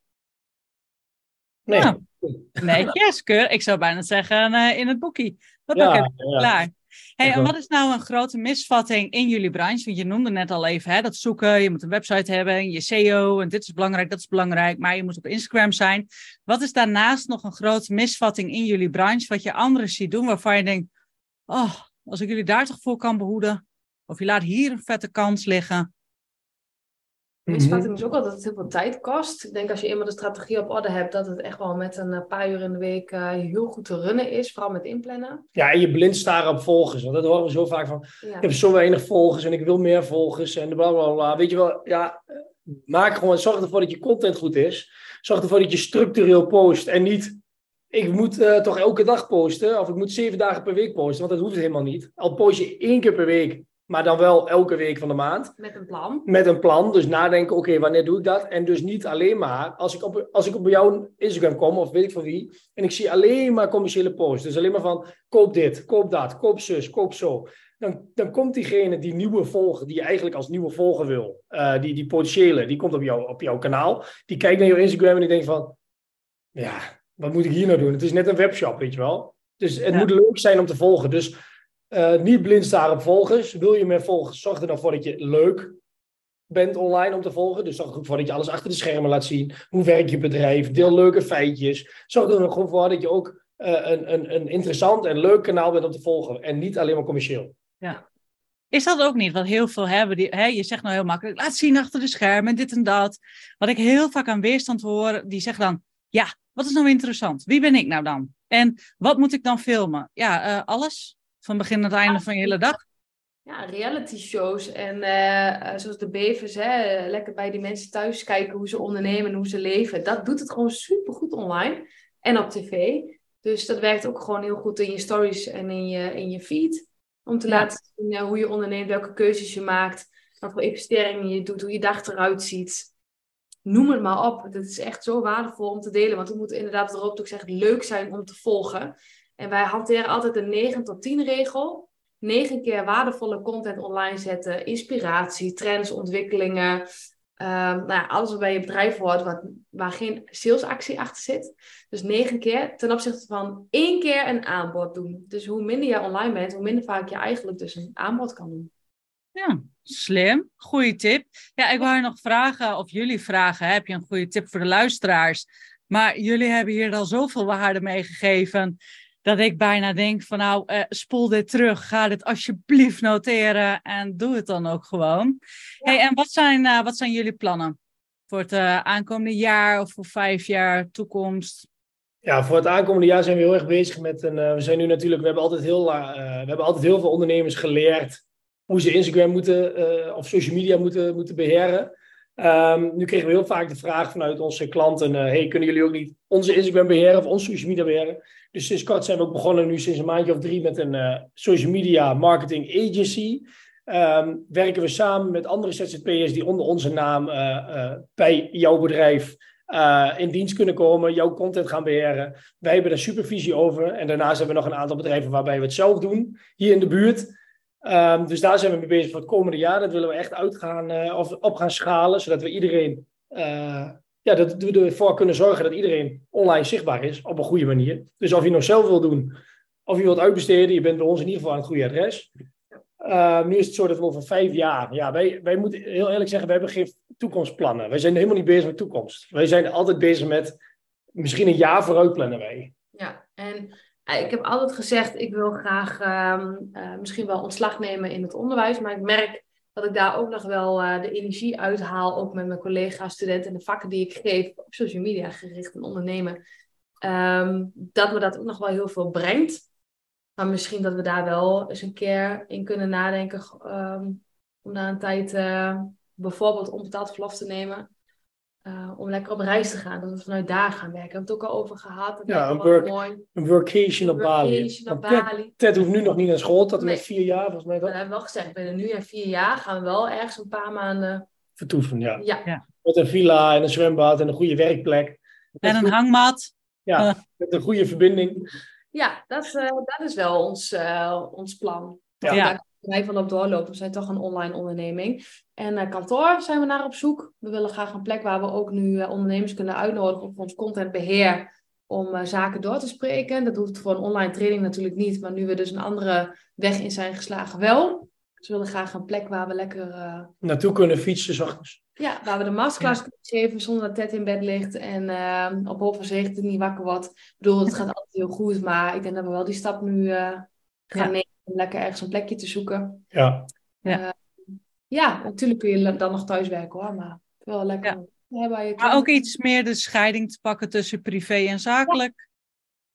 Speaker 3: Nee.
Speaker 1: Ja. Netjes, keur. Ik zou bijna zeggen eh, in het boekie. Wat
Speaker 3: Ja,
Speaker 1: ja,
Speaker 3: ja.
Speaker 1: klaar. Hey, en
Speaker 3: ook.
Speaker 1: wat is nou een grote misvatting in jullie branche? Want je noemde net al even hè, dat zoeken, je moet een website hebben, je SEO en dit is belangrijk, dat is belangrijk, maar je moet op Instagram zijn. Wat is daarnaast nog een grote misvatting in jullie branche, wat je anderen ziet doen, waarvan je denkt, oh, als ik jullie daar toch voor kan behoeden, of je laat hier een vette kans liggen.
Speaker 3: Mhm.
Speaker 2: Misvatting is ook wel dat het heel veel tijd kost. Ik denk als je eenmaal de strategie op orde hebt, dat het echt wel met een eh, paar uur in de week eh, heel goed te runnen is. Vooral met inplannen.
Speaker 3: Ja, en je blind staren op volgers. Want dat horen we zo vaak van.
Speaker 2: Ja.
Speaker 3: Ik heb zo weinig volgers en ik wil meer volgers en bla bla bla. Weet je wel, ja, eh, maak gewoon, zorg ervoor dat je content goed is. Zorg ervoor dat je structureel post en niet, ik moet toch elke dag posten of ik moet zeven dagen per week posten, want dat hoeft helemaal niet. Al post je één keer per week, maar dan wel elke week van de maand
Speaker 2: Met een plan.
Speaker 3: met een plan. Dus nadenken, oké, wanneer doe ik dat? En dus niet alleen maar, als ik, op, als ik op jouw Instagram kom, of weet ik van wie, en ik zie alleen maar commerciële posts. Dus alleen maar van, koop dit, koop dat, koop zus, koop zo. Dan, dan komt diegene die nieuwe volger, die je eigenlijk als nieuwe volger wil, eh, die, die potentiële, die komt op, jou, op jouw kanaal. Die kijkt naar jouw Instagram en die denkt van, ja, wat moet ik hier nou doen? Het is net een webshop, weet je wel. Dus het
Speaker 1: Ja.
Speaker 3: moet leuk zijn om te volgen. Dus eh, niet blind op volgers. Wil je meer volgers, zorg er dan voor dat je leuk bent online om te volgen. Dus zorg er ook voor dat je alles achter de schermen laat zien. Hoe werkt je bedrijf? Deel leuke feitjes. Zorg er gewoon voor dat je ook eh, een, een, een interessant en leuk kanaal bent om te volgen. En niet alleen maar commercieel.
Speaker 1: Is dat ook niet wat heel veel hebben? Die, hè, je zegt nou heel makkelijk, laat zien achter de schermen en dit en dat. Wat ik heel vaak aan weerstand hoor, die zeggen dan, ja, wat is nou interessant? Wie ben ik nou dan? En wat moet ik dan filmen? Ja, eh, alles. Van begin tot einde van je hele dag.
Speaker 2: ja, reality shows. En eh, zoals de bevers, hè, lekker bij die mensen thuis kijken hoe ze ondernemen en hoe ze leven. Dat doet het gewoon super goed online en op tv. Dus dat werkt ook gewoon heel goed in je stories en in je, in je feed. Om te laten zien hoe je onderneemt, welke keuzes je maakt, wat voor investeringen je doet, hoe je dag eruit ziet. Noem het maar op. Dat is echt zo waardevol om te delen. Want we moeten inderdaad, erop ook zeggen, leuk zijn om te volgen. En wij hanteren altijd een 9 tot 10 regel. 9 keer waardevolle content online zetten. Inspiratie, trends, ontwikkelingen. Um, nou ja, alles wat bij je bedrijf hoort, wat, waar geen salesactie achter zit. Dus 9 keer ten opzichte van één keer een aanbod doen. Dus hoe minder je online bent, hoe minder vaak je eigenlijk dus een aanbod kan doen.
Speaker 1: Ja, slim. Goeie tip. Ja, ik wou je nog vragen, of jullie vragen, heb je een goede tip voor de luisteraars? Maar jullie hebben hier al zoveel waarde meegegeven dat ik bijna denk van nou, uh, spoel dit terug, ga dit alsjeblieft noteren en doe het dan ook gewoon. Hey, en wat zijn, uh, wat zijn jullie plannen voor het uh, aankomende jaar of voor vijf jaar toekomst?
Speaker 3: Ja, voor het aankomende jaar zijn we heel erg bezig met een. we zijn nu natuurlijk, we hebben altijd heel, we hebben altijd heel veel ondernemers geleerd hoe ze Instagram moeten of social media moeten, moeten beheren. Um, nu kregen we heel vaak de vraag vanuit onze klanten: hey, kunnen jullie ook niet onze Instagram beheren of onze social media beheren? Dus sinds kort zijn we ook begonnen, nu sinds een maandje of drie, met een uh, social media marketing agency. Um, werken we samen met andere ZZP'ers die onder onze naam uh, bij jouw bedrijf in dienst kunnen komen, jouw content gaan beheren. Wij hebben daar supervisie over. En daarnaast hebben we nog een aantal bedrijven waarbij we het zelf doen, hier in de buurt. Um, dus daar zijn we mee bezig voor het komende jaar. Dat willen we echt uitgaan of op gaan schalen, zodat we iedereen ja, dat we ervoor kunnen zorgen dat iedereen online zichtbaar is op een goede manier. Dus of je nog zelf wil doen, of je wilt uitbesteden, je bent bij ons in ieder geval aan het goede adres. Uh, nu is het zo dat we over vijf jaar, ja, wij, wij moeten heel eerlijk zeggen, we hebben geen toekomstplannen. Wij zijn helemaal niet bezig met toekomst. Wij zijn altijd bezig met, misschien een jaar vooruit plannen wij.
Speaker 2: Ja, en eh, ik heb altijd gezegd, ik wil graag uh, uh, misschien wel ontslag nemen in het onderwijs, maar ik merk dat ik daar ook nog wel uh, de energie uithaal, ook met mijn collega's, studenten en de vakken die ik geef op social media gericht en ondernemen. Um, dat me dat ook nog wel heel veel brengt. Maar misschien dat we daar wel eens een keer in kunnen nadenken um, om na een tijd bijvoorbeeld onbetaald verlof te nemen. Uh, om lekker op reis te gaan. Dat we vanuit daar gaan werken. We hebben het ook al over gehad.
Speaker 3: ja, een, work, mooi. een workation op Bali.
Speaker 2: Op Bali.
Speaker 3: Ted, hoeft nu nog niet naar school, tot nee. met vier jaar volgens mij. Dat
Speaker 2: hebben we wel gezegd, binnen nu en vier jaar gaan we wel ergens een paar maanden...
Speaker 3: Vertoeven, ja.
Speaker 2: Ja. ja.
Speaker 3: Met een villa en een zwembad en een goede werkplek.
Speaker 1: En een hangmat.
Speaker 3: Ja, uh. met een goede verbinding.
Speaker 2: Ja, dat, uh, dat is wel ons, uh, ons plan. Ja. ja wij op doorlopen. We zijn toch een online onderneming. En uh, kantoor zijn we naar op zoek. We willen graag een plek waar we ook nu uh, ondernemers kunnen uitnodigen op ons contentbeheer. Om uh, zaken door te spreken. Dat hoeft voor een online training natuurlijk niet. Maar nu we dus een andere weg in zijn geslagen wel. Dus we willen graag een plek waar we lekker...
Speaker 3: Naartoe kunnen fietsen, zachtjes.
Speaker 2: Ja, waar we de masterclass ja. kunnen geven zonder dat Ted in bed ligt. En op hoop van zich niet wakker wordt. Ik bedoel, het gaat altijd heel goed. Maar ik denk dat we wel die stap nu gaan ja. nemen om lekker ergens een plekje te zoeken.
Speaker 3: Ja.
Speaker 2: Ja, uh, ja natuurlijk kun je dan nog thuiswerken hoor, maar wel lekker.
Speaker 1: Ja. maar ook iets meer de scheiding te pakken tussen privé en zakelijk.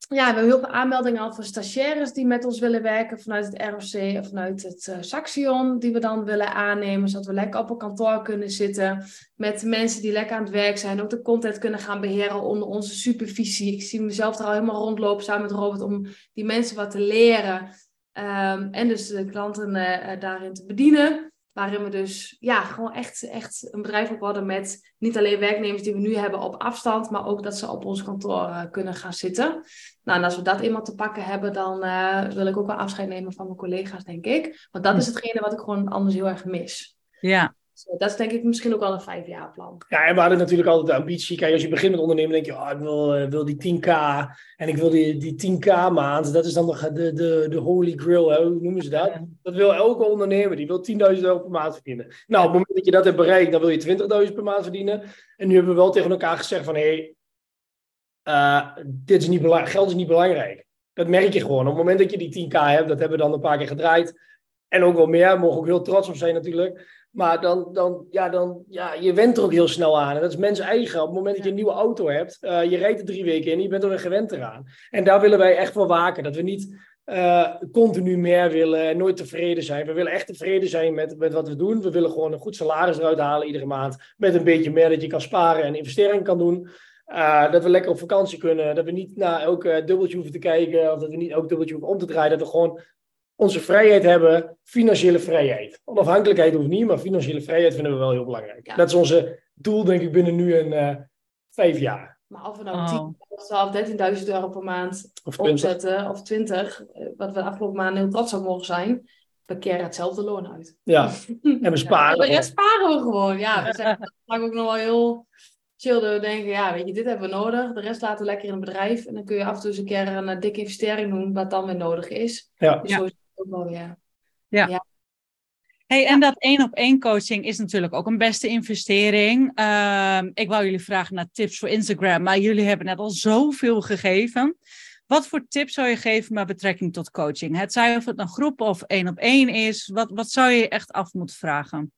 Speaker 2: Ja, we hebben heel veel aanmeldingen al voor stagiaires die met ons willen werken vanuit het ROC of vanuit het uh, Saxion, die we dan willen aannemen, zodat we lekker op een kantoor kunnen zitten met mensen die lekker aan het werk zijn, ook de content kunnen gaan beheren onder onze supervisie. Ik zie mezelf er al helemaal rondlopen samen met Robert om die mensen wat te leren. Um, en dus de klanten uh, daarin te bedienen. Waarin we dus ja, gewoon echt, echt een bedrijf op worden met niet alleen werknemers die we nu hebben op afstand, maar ook dat ze op ons kantoor uh, kunnen gaan zitten. Nou, en als we dat eenmaal te pakken hebben, dan uh, wil ik ook wel afscheid nemen van mijn collega's, denk ik. Want dat is hetgene wat ik gewoon anders heel erg mis.
Speaker 1: Ja,
Speaker 2: dat is denk ik misschien ook wel een vijfjaarplan.
Speaker 3: Ja, en we hadden natuurlijk altijd de ambitie. Kijk, als je begint met ondernemen, denk je, oh, ik wil, uh, wil die 10k en ik wil die, die 10k maand. Dat is dan de, de, de, de holy grail, hè? hoe noemen ze dat? Dat wil elke ondernemer, die wil 10.000 euro per maand verdienen. Nou, op het moment dat je dat hebt bereikt, dan wil je 20.000 per maand verdienen. En nu hebben we wel tegen elkaar gezegd van, hé, hey, uh, dit is niet geld is niet belangrijk. Dat merk je gewoon. Op het moment dat je die 10k hebt, dat hebben we dan een paar keer gedraaid. En ook wel meer, mogen ook heel trots op zijn natuurlijk. Maar dan, dan, ja, dan, ja, je went er ook heel snel aan. En dat is mens eigen. Op het moment dat je een nieuwe auto hebt, uh, je rijdt er drie weken in, je bent er weer gewend eraan. En daar willen wij echt voor waken. Dat we niet uh, continu meer willen en nooit tevreden zijn. We willen echt tevreden zijn met, met wat we doen. We willen gewoon een goed salaris eruit halen iedere maand. Met een beetje meer dat je kan sparen en investeringen kan doen. Uh, dat we lekker op vakantie kunnen. Dat we niet naar elk dubbeltje hoeven te kijken. Of dat we niet elk dubbeltje hoeven om te draaien. Dat we gewoon onze vrijheid hebben. Financiële vrijheid. Onafhankelijkheid hoeft niet, maar financiële vrijheid vinden we wel heel belangrijk. Dat is onze doel, denk ik, binnen nu een uh, vijf jaar.
Speaker 2: Maar of we nou 10, 12, 13.000 euro per maand of opzetten, of 20, eh, wat we de afgelopen maanden heel trots op mogen zijn, we keren hetzelfde loon uit.
Speaker 3: Ja, en we sparen.
Speaker 2: Ja, sparen we gewoon. Ja, we zijn vaak ook nog wel heel chill. we denken, ja, weet je, dit hebben we nodig. De rest laten we lekker in een bedrijf. En dan kun je af en toe eens een keer een dikke investering doen, wat dan weer nodig is.
Speaker 3: Ja.
Speaker 2: Dus zo ja.
Speaker 1: Ja. ja. Hey, en dat één op één coaching is natuurlijk ook een beste investering. Uh, ik wou jullie vragen naar tips voor Instagram, maar jullie hebben net al zoveel gegeven. Wat voor tips zou je geven met betrekking tot coaching? Het zij of het een groep of één op één is, wat, wat zou je echt af moeten vragen?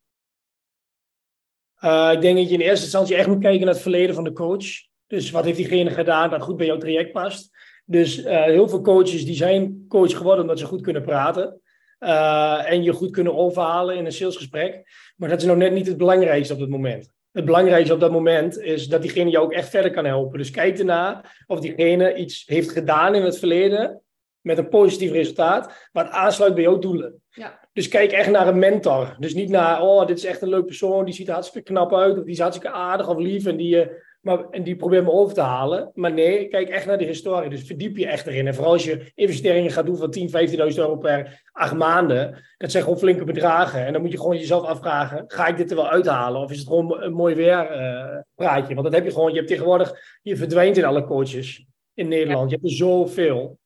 Speaker 3: Uh, ik denk dat je in eerste instantie echt moet kijken naar het verleden van de coach. Dus wat heeft diegene gedaan dat goed bij jouw traject past? Dus uh, heel veel coaches die zijn coach geworden omdat ze goed kunnen praten. Uh, en je goed kunnen overhalen in een salesgesprek. Maar dat is nou net niet het belangrijkste op dat moment. Het belangrijkste op dat moment is dat diegene jou ook echt verder kan helpen. Dus kijk erna of diegene iets heeft gedaan in het verleden met een positief resultaat, wat aansluit bij jouw doelen.
Speaker 2: Ja.
Speaker 3: Dus kijk echt naar een mentor. Dus niet naar, oh, dit is echt een leuk persoon, die ziet er hartstikke knap uit, of die is hartstikke aardig of lief en die, uh, maar, en die probeert me over te halen. Maar nee, kijk echt naar de historie. Dus verdiep je echt erin. En vooral als je investeringen gaat doen van 10, 15.000 euro per acht maanden. Dat zijn gewoon flinke bedragen. En dan moet je gewoon jezelf afvragen, ga ik dit er wel uithalen? Of is het gewoon een mooi weer uh, praatje? Want dat heb je gewoon, je hebt tegenwoordig, je verdwijnt in alle coaches in Nederland. Ja. Je hebt er zoveel.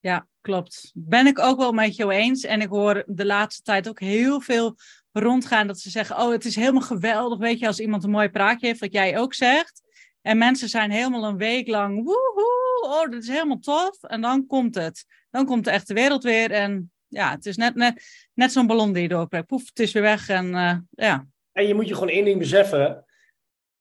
Speaker 1: Ja, klopt. Ben ik ook wel met jou eens. En ik hoor de laatste tijd ook heel veel rondgaan dat ze zeggen: Oh, het is helemaal geweldig. Weet je, als iemand een mooi praatje heeft, wat jij ook zegt. En mensen zijn helemaal een week lang: Woehoe, oh, dat is helemaal tof. En dan komt het. Dan komt de echte wereld weer. En ja, het is net, net, net zo'n ballon die je doorprikt. Poef, het is weer weg. En uh, ja.
Speaker 3: En je moet je gewoon één ding beseffen.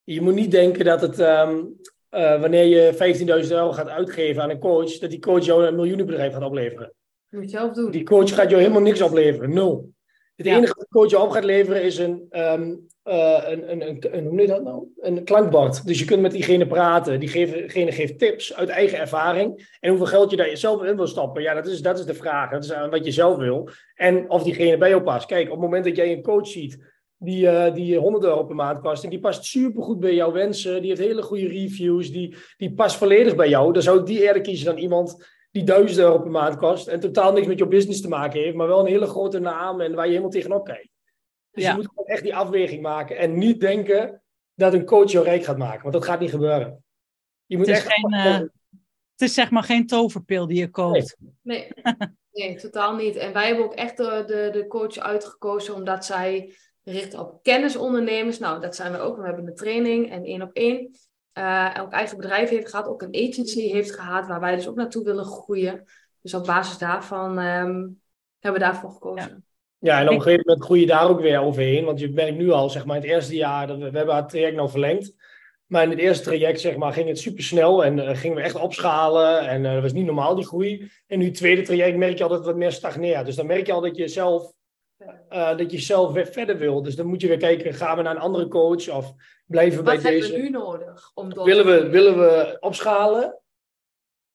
Speaker 3: Je moet niet denken dat het. Um, uh, wanneer je 15.000 euro gaat uitgeven aan een coach, dat die coach jou een miljoenenbedrijf gaat opleveren.
Speaker 2: Dat moet je zelf doen.
Speaker 3: Die coach gaat jou helemaal niks opleveren. Nul. Het enige wat de coach je op gaat leveren is een, um, uh, een, een, een, een, hoe noem je dat nou? Een klankbord. Dus je kunt met diegene praten. Diegene geeft tips uit eigen ervaring. En hoeveel geld je daar zelf in wil stappen, ja, dat is, dat is de vraag. Dat is wat je zelf wil. En of diegene bij jou past. Kijk, op het moment dat jij een coach ziet die, uh, die 100 euro per maand kost. En die past supergoed bij jouw wensen. Die heeft hele goede reviews. Die, die past volledig bij jou. Dan zou ik die eerder kiezen dan iemand die 1000 euro per maand kost. En totaal niks met jouw business te maken heeft. Maar wel een hele grote naam en waar je helemaal tegenop kijkt. Dus ja. je moet gewoon echt die afweging maken. En niet denken dat een coach jou rijk gaat maken. Want dat gaat niet gebeuren. Je moet
Speaker 1: het,
Speaker 3: is
Speaker 1: echt geen, uh, het is zeg maar geen toverpil die je koopt.
Speaker 2: Nee, nee. nee totaal niet. En wij hebben ook echt de, de, de coach uitgekozen omdat zij richt op kennisondernemers. Nou, dat zijn we ook. We hebben een training en één op één. Uh, ook eigen bedrijf heeft gehad, ook een agency heeft gehad, waar wij dus ook naartoe willen groeien. Dus op basis daarvan um, hebben we daarvoor gekozen.
Speaker 3: Ja. ja. en op een gegeven moment groei je daar ook weer overheen. Want je merkt nu al, zeg maar, in het eerste jaar, dat we, we hebben het traject nou verlengd. Maar in het eerste traject, zeg maar, ging het super snel en uh, gingen we echt opschalen. En uh, dat was niet normaal, die groei. En nu het tweede traject merk je al dat het wat meer stagneert. Dus dan merk je al dat je zelf uh, dat je zelf weer verder wil. Dus dan moet je weer kijken, gaan we naar een andere coach of blijven we bij deze?
Speaker 2: Wat hebben we nu nodig? Om door
Speaker 3: willen, we, willen we opschalen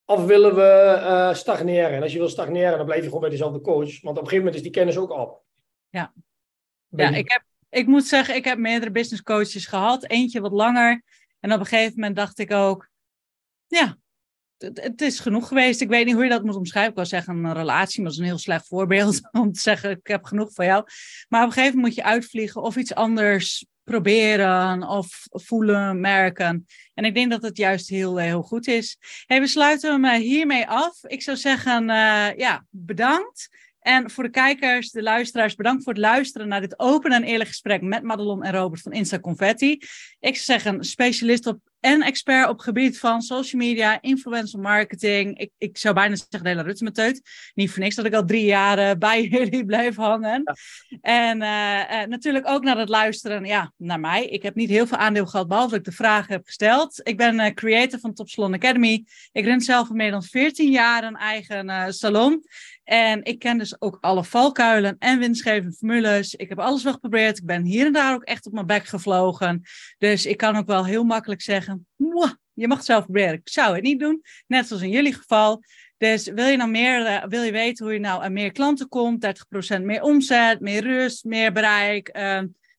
Speaker 3: of willen we uh, stagneren? En als je wil stagneren, dan blijf je gewoon bij dezelfde coach. Want op een gegeven moment is die kennis ook op.
Speaker 1: Ja, ja ik, heb, ik moet zeggen, ik heb meerdere business coaches gehad. Eentje wat langer. En op een gegeven moment dacht ik ook, ja, het, is genoeg geweest. Ik weet niet hoe je dat moet omschrijven. Ik wil zeggen een relatie, maar dat is een heel slecht voorbeeld om te zeggen ik heb genoeg van jou. Maar op een gegeven moment moet je uitvliegen of iets anders proberen of voelen, merken. En ik denk dat het juist heel, heel goed is. Hey, we sluiten hem eh, hiermee af. Ik zou zeggen, uh, ja, bedankt. En voor de kijkers, de luisteraars, bedankt voor het luisteren naar dit open en eerlijk gesprek met Madelon en Robert van Insta Confetti. Ik zou zeggen, specialist op en expert op gebied van social media, influencer marketing. Ik, ik zou bijna zeggen de hele Rutte Niet voor niks dat ik al drie jaar bij jullie blijf hangen. En uh, natuurlijk ook naar het luisteren ja, naar mij. Ik heb niet heel veel aandeel gehad, behalve dat ik de vragen heb gesteld. Ik ben uh, creator van Top Salon Academy. Ik run zelf al meer dan 14 jaar een eigen salon. En ik ken dus ook alle valkuilen en winstgevende formules. Ik heb alles wel geprobeerd. Ik ben hier en daar ook echt op mijn bek gevlogen. Dus ik kan ook wel heel makkelijk zeggen: je mag het zelf proberen. Ik zou het niet doen, net zoals in jullie geval. Dus wil je nou meer, uh, wil je weten hoe je nou aan meer klanten komt, 30% meer omzet, meer rust, meer bereik,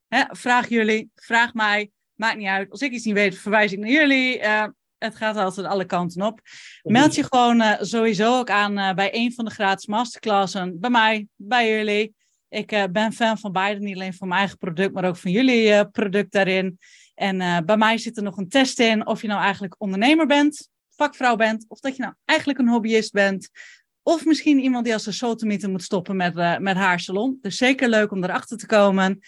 Speaker 1: hè, vraag jullie, vraag mij, maakt niet uit. Als ik iets niet weet, verwijs ik naar jullie. Uh, het gaat altijd alle kanten op. Meld je gewoon uh, sowieso ook aan uh, bij een van de gratis masterclassen. Bij mij, bij jullie. Ik uh, ben fan van beide, niet alleen van mijn eigen product, maar ook van jullie product daarin. En bij mij zit er nog een test in of je nou eigenlijk ondernemer bent, vakvrouw bent, of dat je nou eigenlijk een hobbyist bent. Of misschien iemand die als een sotomieter moet stoppen met, met haar salon. Dus zeker leuk om erachter te komen.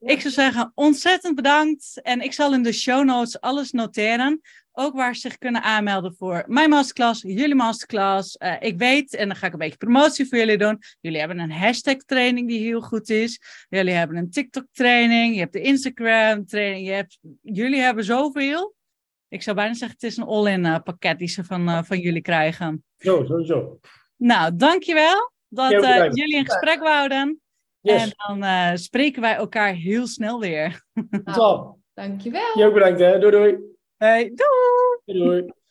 Speaker 1: Ik zou zeggen, ontzettend bedankt. En ik zal in de show notes alles noteren. Ook waar ze zich kunnen aanmelden voor mijn masterclass, jullie masterclass. Uh, ik weet, en dan ga ik een beetje promotie voor jullie doen. Jullie hebben een hashtag training die heel goed is. Jullie hebben een TikTok training. Je hebt de Instagram training. Je hebt, jullie hebben zoveel. Ik zou bijna zeggen, het is een all-in uh, pakket die ze van, uh, van jullie krijgen.
Speaker 3: Zo, sowieso.
Speaker 1: Nou, dankjewel dat jullie een gesprek wouden. Yes. En dan spreken wij elkaar heel snel weer.
Speaker 2: Nou, dankjewel.
Speaker 3: Jij ook bedankt hè. Doei doei.
Speaker 1: Hey, doei!
Speaker 3: Doei!